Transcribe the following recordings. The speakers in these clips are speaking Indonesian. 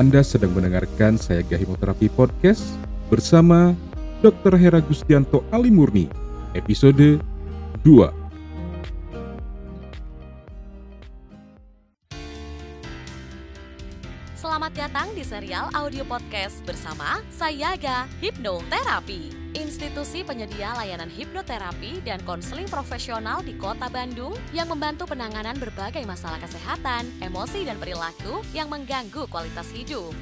Anda sedang mendengarkan saya Hipnoterapi Podcast bersama Dr. Hera Gustianto Ali Murni, episode 2. Selamat datang di serial audio podcast bersama Sayaga Hipnoterapi, institusi penyedia layanan hipnoterapi dan konseling profesional di Kota Bandung yang membantu penanganan berbagai masalah kesehatan, emosi, dan perilaku yang mengganggu kualitas hidup.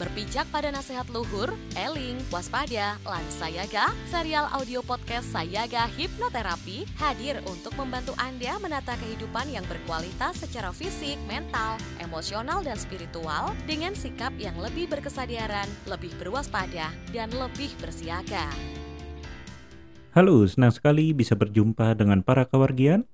Berpijak pada nasihat luhur, eling, waspada, lan sayaga, serial audio podcast Sayaga Hipnoterapi hadir untuk membantu Anda menata kehidupan yang berkualitas secara fisik, mental, emosional, dan spiritual dengan sikap yang lebih berkesadaran, lebih berwaspada, dan lebih bersiaga. Halo, senang sekali bisa berjumpa dengan para kewargian.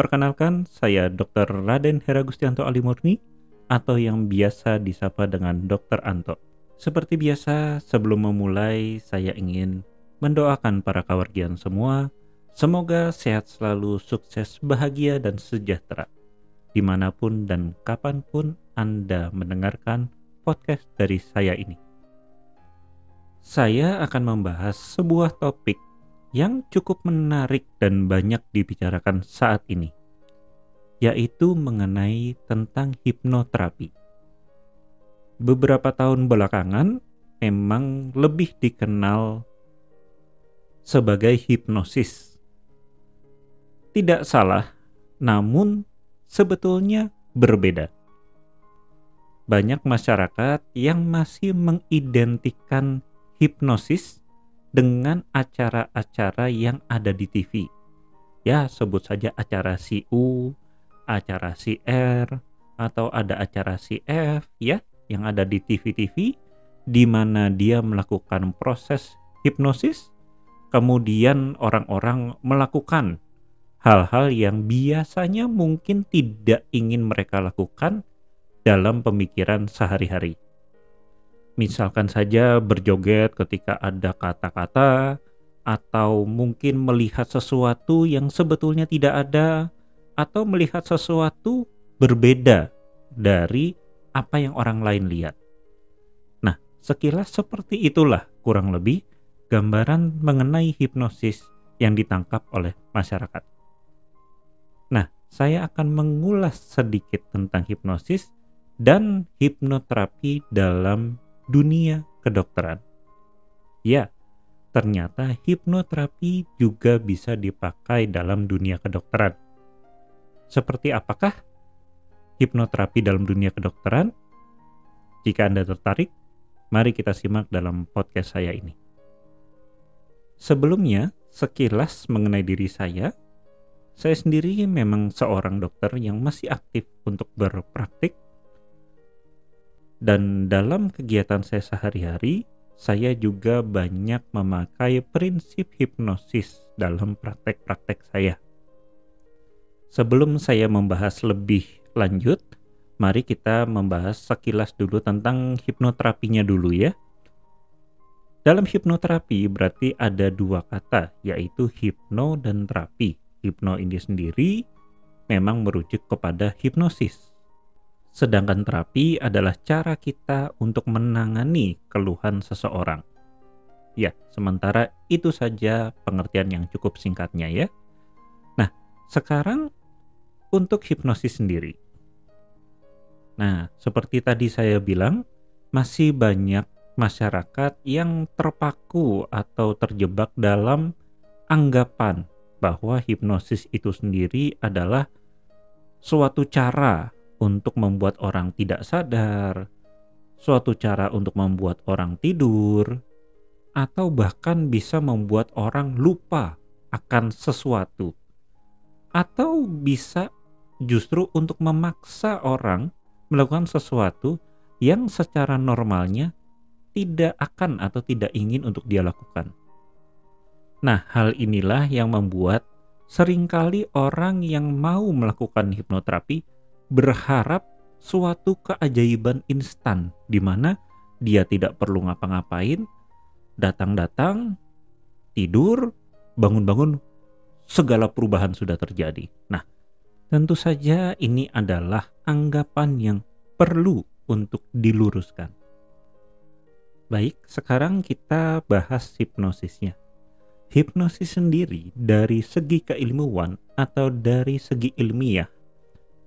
Perkenalkan, saya Dr. Raden Heragustianto Alimurni, atau yang biasa disapa dengan Dr. Anto. Seperti biasa, sebelum memulai, saya ingin mendoakan para kawargian semua, semoga sehat selalu, sukses, bahagia, dan sejahtera. Di mana pun dan kapan pun Anda mendengarkan podcast dari saya ini. Saya akan membahas sebuah topik yang cukup menarik dan banyak dibicarakan saat ini yaitu mengenai tentang hipnoterapi. Beberapa tahun belakangan memang lebih dikenal sebagai hipnosis. Tidak salah, namun sebetulnya berbeda. Banyak masyarakat yang masih mengidentikan hipnosis dengan acara-acara yang ada di TV. Ya, sebut saja acara CU, acara CR atau ada acara CF ya yang ada di TV-TV di mana dia melakukan proses hipnosis kemudian orang-orang melakukan hal-hal yang biasanya mungkin tidak ingin mereka lakukan dalam pemikiran sehari-hari. Misalkan saja berjoget ketika ada kata-kata atau mungkin melihat sesuatu yang sebetulnya tidak ada atau melihat sesuatu berbeda dari apa yang orang lain lihat. Nah, sekilas seperti itulah kurang lebih gambaran mengenai hipnosis yang ditangkap oleh masyarakat. Nah, saya akan mengulas sedikit tentang hipnosis dan hipnoterapi dalam dunia kedokteran. Ya, ternyata hipnoterapi juga bisa dipakai dalam dunia kedokteran seperti apakah hipnoterapi dalam dunia kedokteran? Jika Anda tertarik, mari kita simak dalam podcast saya ini. Sebelumnya, sekilas mengenai diri saya, saya sendiri memang seorang dokter yang masih aktif untuk berpraktik dan dalam kegiatan saya sehari-hari, saya juga banyak memakai prinsip hipnosis dalam praktek-praktek saya. Sebelum saya membahas lebih lanjut, mari kita membahas sekilas dulu tentang hipnoterapinya dulu ya. Dalam hipnoterapi berarti ada dua kata, yaitu hipno dan terapi. Hipno ini sendiri memang merujuk kepada hipnosis. Sedangkan terapi adalah cara kita untuk menangani keluhan seseorang. Ya, sementara itu saja pengertian yang cukup singkatnya ya. Nah, sekarang untuk hipnosis sendiri. Nah, seperti tadi saya bilang, masih banyak masyarakat yang terpaku atau terjebak dalam anggapan bahwa hipnosis itu sendiri adalah suatu cara untuk membuat orang tidak sadar, suatu cara untuk membuat orang tidur, atau bahkan bisa membuat orang lupa akan sesuatu, atau bisa justru untuk memaksa orang melakukan sesuatu yang secara normalnya tidak akan atau tidak ingin untuk dia lakukan. Nah, hal inilah yang membuat sering kali orang yang mau melakukan hipnoterapi berharap suatu keajaiban instan di mana dia tidak perlu ngapa-ngapain, datang-datang, tidur, bangun-bangun, segala perubahan sudah terjadi. Nah, Tentu saja ini adalah anggapan yang perlu untuk diluruskan. Baik, sekarang kita bahas hipnosisnya. Hipnosis sendiri dari segi keilmuan atau dari segi ilmiah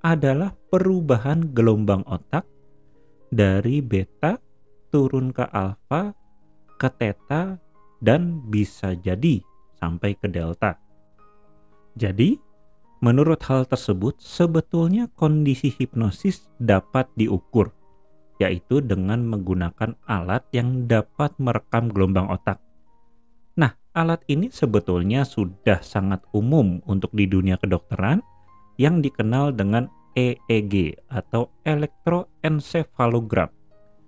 adalah perubahan gelombang otak dari beta turun ke alfa ke theta dan bisa jadi sampai ke delta. Jadi, menurut hal tersebut sebetulnya kondisi hipnosis dapat diukur yaitu dengan menggunakan alat yang dapat merekam gelombang otak. Nah, alat ini sebetulnya sudah sangat umum untuk di dunia kedokteran yang dikenal dengan EEG atau elektroencephalogram,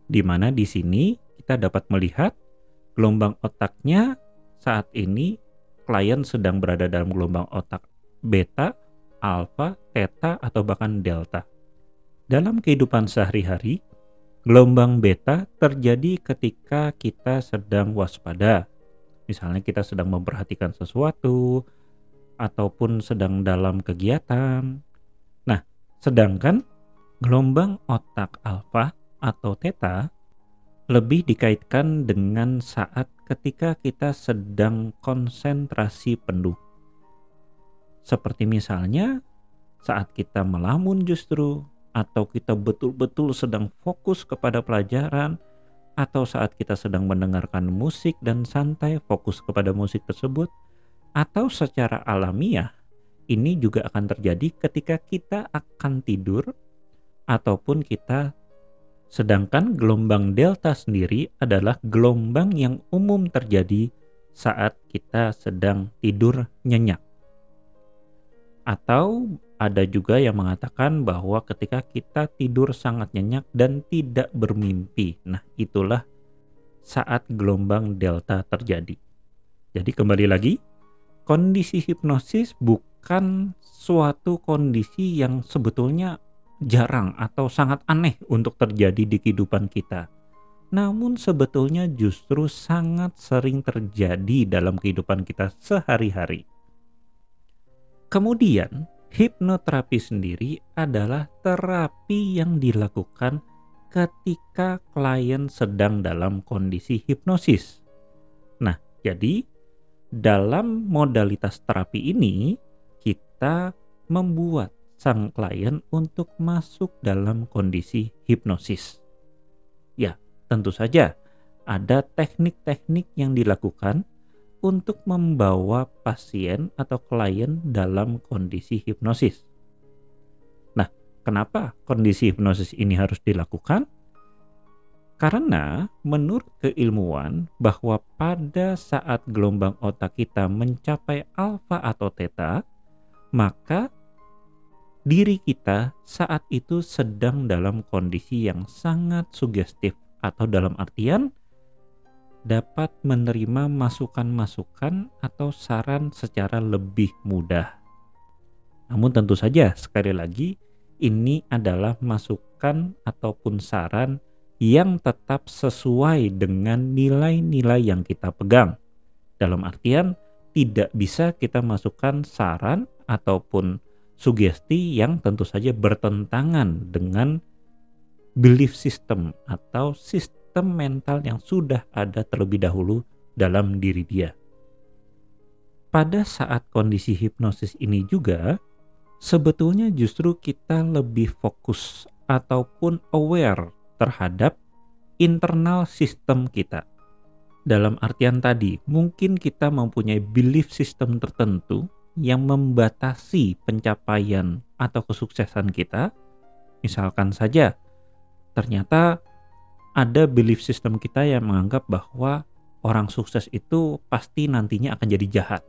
di mana di sini kita dapat melihat gelombang otaknya saat ini klien sedang berada dalam gelombang otak beta, alfa, theta, atau bahkan delta. Dalam kehidupan sehari-hari, Gelombang beta terjadi ketika kita sedang waspada. Misalnya kita sedang memperhatikan sesuatu ataupun sedang dalam kegiatan. Nah, sedangkan gelombang otak alfa atau theta lebih dikaitkan dengan saat ketika kita sedang konsentrasi penuh. Seperti misalnya saat kita melamun justru atau kita betul-betul sedang fokus kepada pelajaran, atau saat kita sedang mendengarkan musik dan santai fokus kepada musik tersebut, atau secara alamiah, ini juga akan terjadi ketika kita akan tidur, ataupun kita sedangkan gelombang delta sendiri adalah gelombang yang umum terjadi saat kita sedang tidur nyenyak. Atau ada juga yang mengatakan bahwa ketika kita tidur sangat nyenyak dan tidak bermimpi. Nah, itulah saat gelombang delta terjadi. Jadi kembali lagi, kondisi hipnosis bukan suatu kondisi yang sebetulnya jarang atau sangat aneh untuk terjadi di kehidupan kita. Namun sebetulnya justru sangat sering terjadi dalam kehidupan kita sehari-hari. Kemudian, hipnoterapi sendiri adalah terapi yang dilakukan ketika klien sedang dalam kondisi hipnosis. Nah, jadi dalam modalitas terapi ini kita membuat sang klien untuk masuk dalam kondisi hipnosis. Ya, tentu saja ada teknik-teknik yang dilakukan untuk membawa pasien atau klien dalam kondisi hipnosis. Nah, kenapa kondisi hipnosis ini harus dilakukan? Karena menurut keilmuan bahwa pada saat gelombang otak kita mencapai alfa atau theta, maka diri kita saat itu sedang dalam kondisi yang sangat sugestif atau dalam artian dapat menerima masukan-masukan atau saran secara lebih mudah. Namun tentu saja sekali lagi ini adalah masukan ataupun saran yang tetap sesuai dengan nilai-nilai yang kita pegang. Dalam artian tidak bisa kita masukkan saran ataupun sugesti yang tentu saja bertentangan dengan belief system atau sistem sistem mental yang sudah ada terlebih dahulu dalam diri dia. Pada saat kondisi hipnosis ini juga, sebetulnya justru kita lebih fokus ataupun aware terhadap internal sistem kita. Dalam artian tadi, mungkin kita mempunyai belief system tertentu yang membatasi pencapaian atau kesuksesan kita. Misalkan saja, ternyata ada belief system kita yang menganggap bahwa orang sukses itu pasti nantinya akan jadi jahat.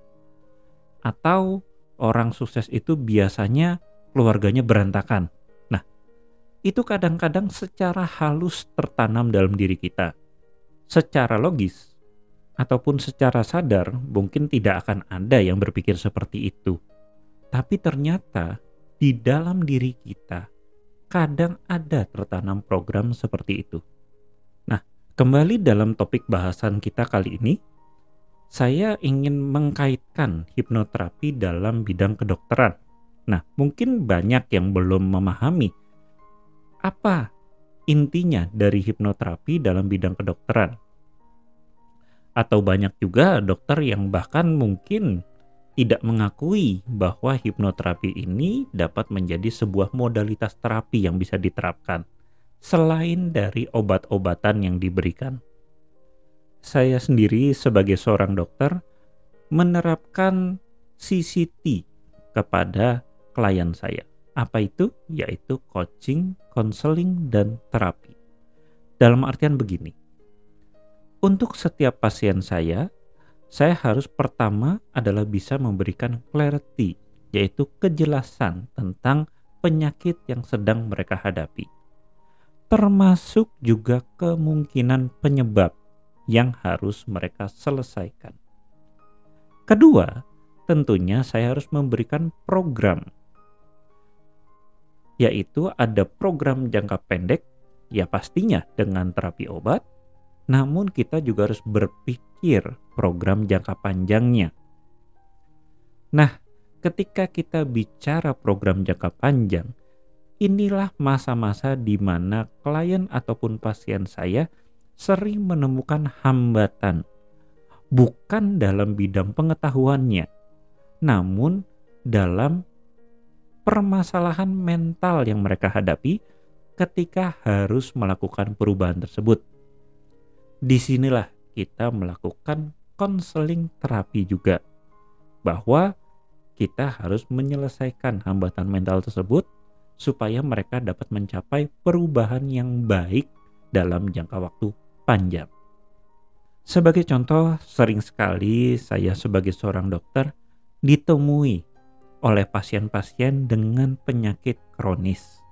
Atau orang sukses itu biasanya keluarganya berantakan. Nah, itu kadang-kadang secara halus tertanam dalam diri kita. Secara logis ataupun secara sadar mungkin tidak akan ada yang berpikir seperti itu. Tapi ternyata di dalam diri kita kadang ada tertanam program seperti itu. Kembali dalam topik bahasan kita kali ini, saya ingin mengkaitkan hipnoterapi dalam bidang kedokteran. Nah, mungkin banyak yang belum memahami apa intinya dari hipnoterapi dalam bidang kedokteran. Atau banyak juga dokter yang bahkan mungkin tidak mengakui bahwa hipnoterapi ini dapat menjadi sebuah modalitas terapi yang bisa diterapkan selain dari obat-obatan yang diberikan. Saya sendiri sebagai seorang dokter menerapkan CCT kepada klien saya. Apa itu? Yaitu coaching, counseling, dan terapi. Dalam artian begini, untuk setiap pasien saya, saya harus pertama adalah bisa memberikan clarity, yaitu kejelasan tentang penyakit yang sedang mereka hadapi. Termasuk juga kemungkinan penyebab yang harus mereka selesaikan. Kedua, tentunya saya harus memberikan program yaitu ada program jangka pendek, ya pastinya dengan terapi obat, namun kita juga harus berpikir program jangka panjangnya. Nah, ketika kita bicara program jangka panjang, inilah masa-masa di mana klien ataupun pasien saya sering menemukan hambatan, bukan dalam bidang pengetahuannya, namun dalam permasalahan mental yang mereka hadapi ketika harus melakukan perubahan tersebut. Di sinilah kita melakukan konseling terapi juga, bahwa kita harus menyelesaikan hambatan mental tersebut supaya mereka dapat mencapai perubahan yang baik dalam jangka waktu panjang. Sebagai contoh, sering sekali saya sebagai seorang dokter ditemui oleh pasien-pasien dengan penyakit kronis.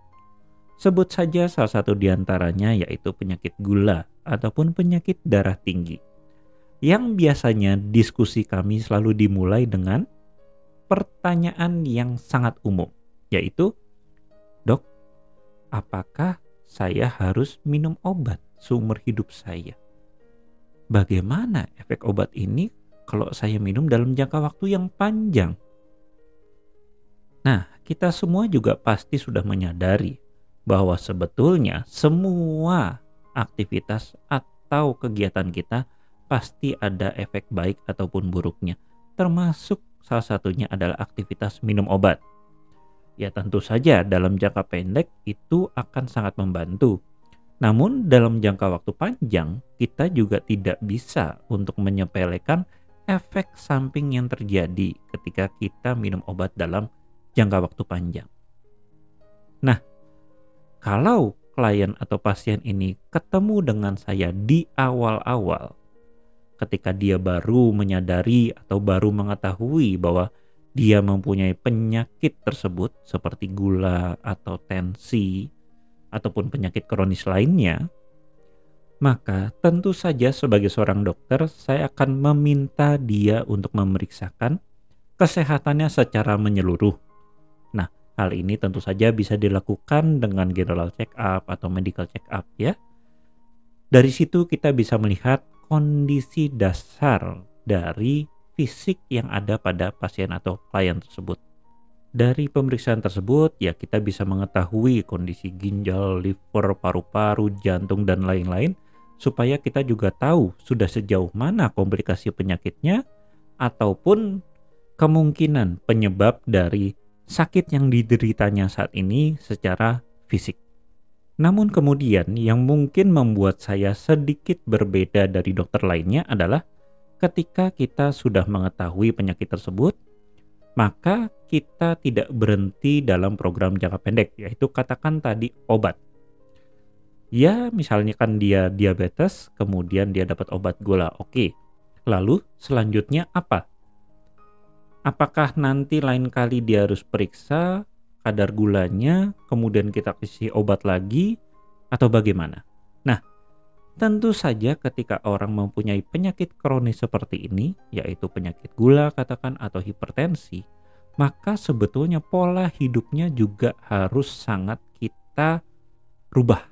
Sebut saja salah satu di antaranya yaitu penyakit gula ataupun penyakit darah tinggi. Yang biasanya diskusi kami selalu dimulai dengan pertanyaan yang sangat umum, yaitu, "Dok, apakah saya harus minum obat seumur hidup saya? Bagaimana efek obat ini kalau saya minum dalam jangka waktu yang panjang?" Nah, kita semua juga pasti sudah menyadari bahwa sebetulnya semua aktivitas atau kegiatan kita pasti ada efek baik ataupun buruknya, termasuk salah satunya adalah aktivitas minum obat. Ya tentu saja dalam jangka pendek itu akan sangat membantu. Namun dalam jangka waktu panjang kita juga tidak bisa untuk menyepelekan efek samping yang terjadi ketika kita minum obat dalam jangka waktu panjang. Nah, kalau klien atau pasien ini ketemu dengan saya di awal-awal, ketika dia baru menyadari atau baru mengetahui bahwa dia mempunyai penyakit tersebut seperti gula atau tensi ataupun penyakit kronis lainnya, maka tentu saja sebagai seorang dokter saya akan meminta dia untuk memeriksakan kesehatannya secara menyeluruh Hal ini tentu saja bisa dilakukan dengan general check up atau medical check up ya. Dari situ kita bisa melihat kondisi dasar dari fisik yang ada pada pasien atau klien tersebut. Dari pemeriksaan tersebut ya kita bisa mengetahui kondisi ginjal, liver, paru-paru, jantung dan lain-lain supaya kita juga tahu sudah sejauh mana komplikasi penyakitnya ataupun kemungkinan penyebab dari sakit yang dideritanya saat ini secara fisik. Namun kemudian yang mungkin membuat saya sedikit berbeda dari dokter lainnya adalah ketika kita sudah mengetahui penyakit tersebut, maka kita tidak berhenti dalam program jangka pendek, yaitu katakan tadi obat. Ya, misalnya kan dia diabetes, kemudian dia dapat obat gula, oke. Lalu selanjutnya apa? apakah nanti lain kali dia harus periksa kadar gulanya, kemudian kita kasih obat lagi, atau bagaimana? Tentu saja ketika orang mempunyai penyakit kronis seperti ini, yaitu penyakit gula katakan atau hipertensi, maka sebetulnya pola hidupnya juga harus sangat kita rubah.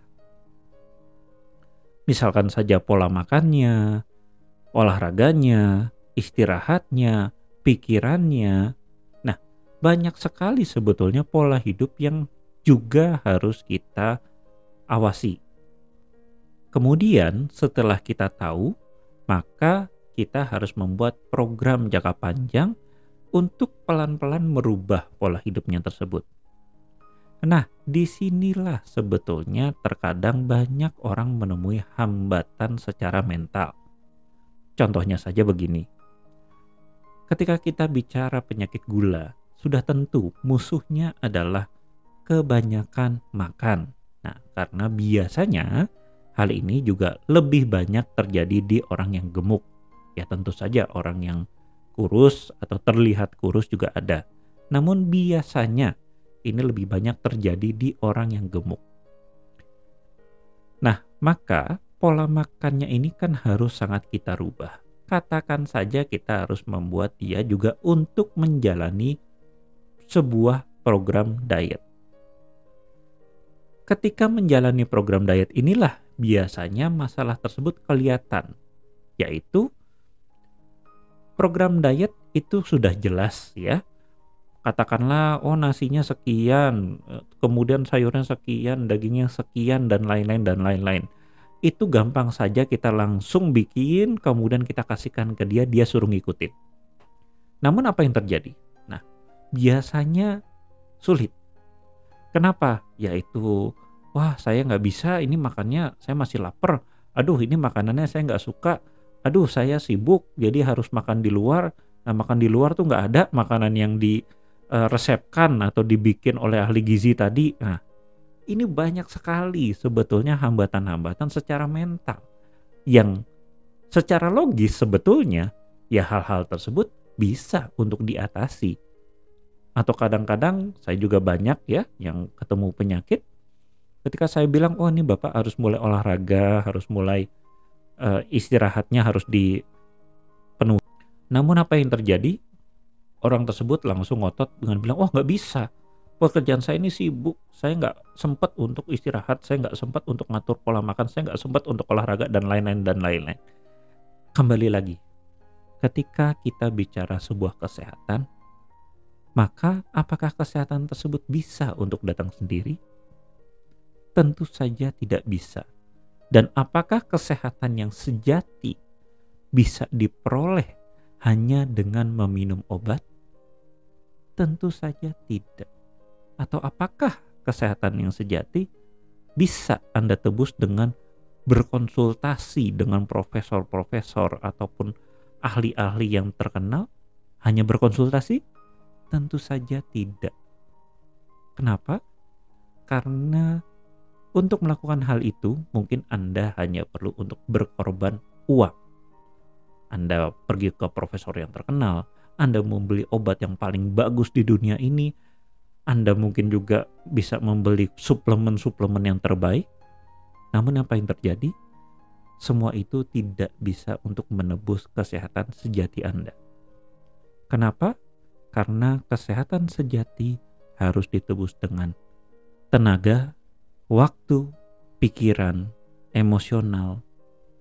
Misalkan saja pola makannya, olahraganya, istirahatnya, pikirannya. Nah, banyak sekali sebetulnya pola hidup yang juga harus kita awasi Kemudian setelah kita tahu, maka kita harus membuat program jangka panjang untuk pelan-pelan merubah pola hidupnya tersebut. Nah, di sinilah sebetulnya terkadang banyak orang menemui hambatan secara mental. Contohnya saja begini. Ketika kita bicara penyakit gula, sudah tentu musuhnya adalah kebanyakan makan. Nah, karena biasanya hal ini juga lebih banyak terjadi di orang yang gemuk. Ya tentu saja orang yang kurus atau terlihat kurus juga ada. Namun biasanya ini lebih banyak terjadi di orang yang gemuk. Nah, maka pola makannya ini kan harus sangat kita rubah. Katakan saja kita harus membuat dia juga untuk menjalani sebuah program diet. Ketika menjalani program diet inilah biasanya masalah tersebut kelihatan, yaitu program diet itu sudah jelas ya, katakanlah oh nasinya sekian, kemudian sayurnya sekian, dagingnya sekian dan lain-lain dan lain-lain. Itu gampang saja kita langsung bikin, kemudian kita kasihkan ke dia, dia suruh ngikutin. Namun apa yang terjadi? Nah, biasanya sulit. Kenapa? Yaitu, wah saya nggak bisa, ini makannya saya masih lapar. Aduh ini makanannya saya nggak suka. Aduh saya sibuk, jadi harus makan di luar. Nah makan di luar tuh nggak ada makanan yang di uh, resepkan atau dibikin oleh ahli gizi tadi. Nah, ini banyak sekali sebetulnya hambatan-hambatan secara mental yang secara logis sebetulnya ya hal-hal tersebut bisa untuk diatasi. Atau kadang-kadang saya juga banyak ya yang ketemu penyakit ketika saya bilang oh ini Bapak harus mulai olahraga, harus mulai uh, istirahatnya harus dipenuhi. Namun apa yang terjadi? orang tersebut langsung ngotot dengan bilang, oh, nggak bisa, pekerjaan saya ini sibuk, saya nggak sempat untuk istirahat, saya nggak sempat untuk ngatur pola makan, saya nggak sempat untuk olahraga dan lain-lain dan lain-lain. Kembali lagi, ketika kita bicara sebuah kesehatan, maka apakah kesehatan tersebut bisa untuk datang sendiri? Tentu saja tidak bisa. Dan apakah kesehatan yang sejati bisa diperoleh hanya dengan meminum obat? Tentu saja tidak. Atau apakah kesehatan yang sejati bisa Anda tebus dengan berkonsultasi dengan profesor-profesor ataupun ahli-ahli yang terkenal? Hanya berkonsultasi? Tentu saja tidak. Kenapa? Karena untuk melakukan hal itu mungkin Anda hanya perlu untuk berkorban uang. Anda pergi ke profesor yang terkenal, anda membeli obat yang paling bagus di dunia ini, Anda mungkin juga bisa membeli suplemen-suplemen yang terbaik. Namun apa yang terjadi? Semua itu tidak bisa untuk menebus kesehatan sejati Anda. Kenapa? Karena kesehatan sejati harus ditebus dengan tenaga, waktu, pikiran, emosional,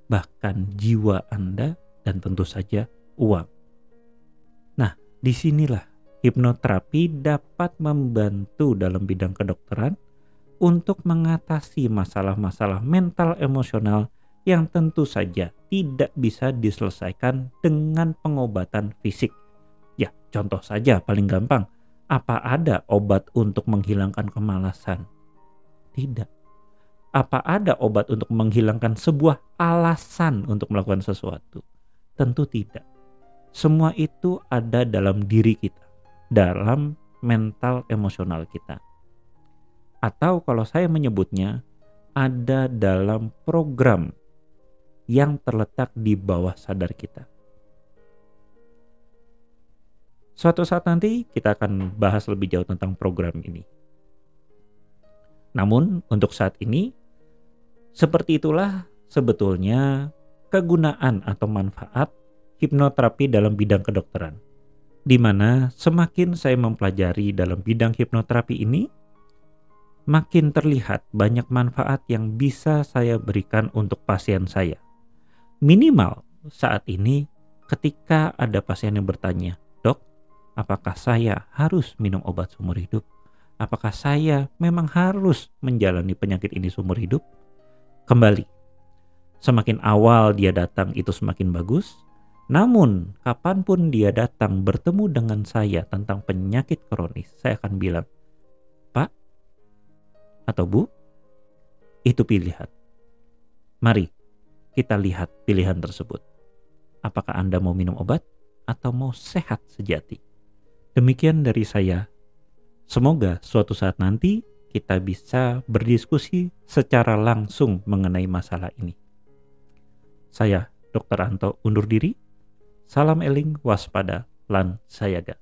bahkan jiwa Anda, dan tentu saja uang. Di sinilah hipnoterapi dapat membantu dalam bidang kedokteran untuk mengatasi masalah-masalah mental emosional yang tentu saja tidak bisa diselesaikan dengan pengobatan fisik. Ya, contoh saja paling gampang, apa ada obat untuk menghilangkan kemalasan? Tidak. Apa ada obat untuk menghilangkan sebuah alasan untuk melakukan sesuatu? Tentu tidak. Semua itu ada dalam diri kita, dalam mental emosional kita. Atau kalau saya menyebutnya, ada dalam program yang terletak di bawah sadar kita. Suatu saat nanti kita akan bahas lebih jauh tentang program ini. Namun, untuk saat ini, seperti itulah sebetulnya kegunaan atau manfaat hipnoterapi dalam bidang kedokteran. Di mana semakin saya mempelajari dalam bidang hipnoterapi ini, makin terlihat banyak manfaat yang bisa saya berikan untuk pasien saya. Minimal saat ini ketika ada pasien yang bertanya, "Dok, apakah saya harus minum obat seumur hidup? Apakah saya memang harus menjalani penyakit ini seumur hidup?" Kembali, Semakin awal dia datang itu semakin bagus. Namun, kapan pun dia datang bertemu dengan saya tentang penyakit kronis, saya akan bilang, Pak atau Bu, itu pilihan. Mari kita lihat pilihan tersebut. Apakah Anda mau minum obat atau mau sehat sejati? Demikian dari saya. Semoga suatu saat nanti kita bisa berdiskusi secara langsung mengenai masalah ini. Saya, Dr. Anto, undur diri. Salam eling, waspada, lan sayaga.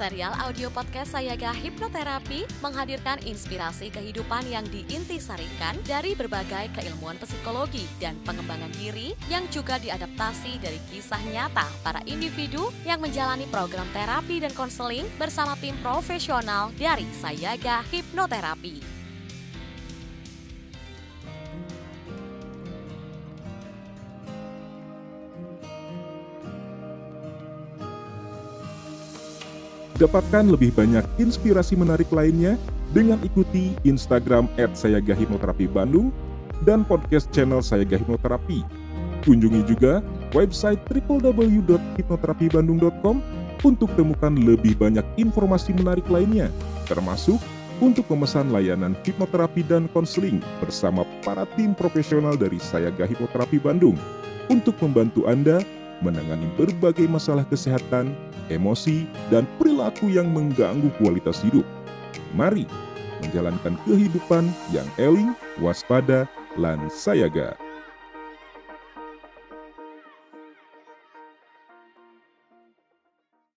Serial audio podcast Sayaga Hipnoterapi menghadirkan inspirasi kehidupan yang diintisarikan dari berbagai keilmuan psikologi dan pengembangan diri yang juga diadaptasi dari kisah nyata para individu yang menjalani program terapi dan konseling bersama tim profesional dari Sayaga Hipnoterapi. Dapatkan lebih banyak inspirasi menarik lainnya dengan ikuti Instagram at Bandung dan podcast channel Hipnoterapi. Kunjungi juga website www.hipnoterapibandung.com untuk temukan lebih banyak informasi menarik lainnya, termasuk untuk memesan layanan hipnoterapi dan konseling bersama para tim profesional dari Sayaga Hipnoterapi Bandung untuk membantu Anda menangani berbagai masalah kesehatan, emosi, dan perilaku yang mengganggu kualitas hidup. Mari menjalankan kehidupan yang eling, waspada, lan sayaga.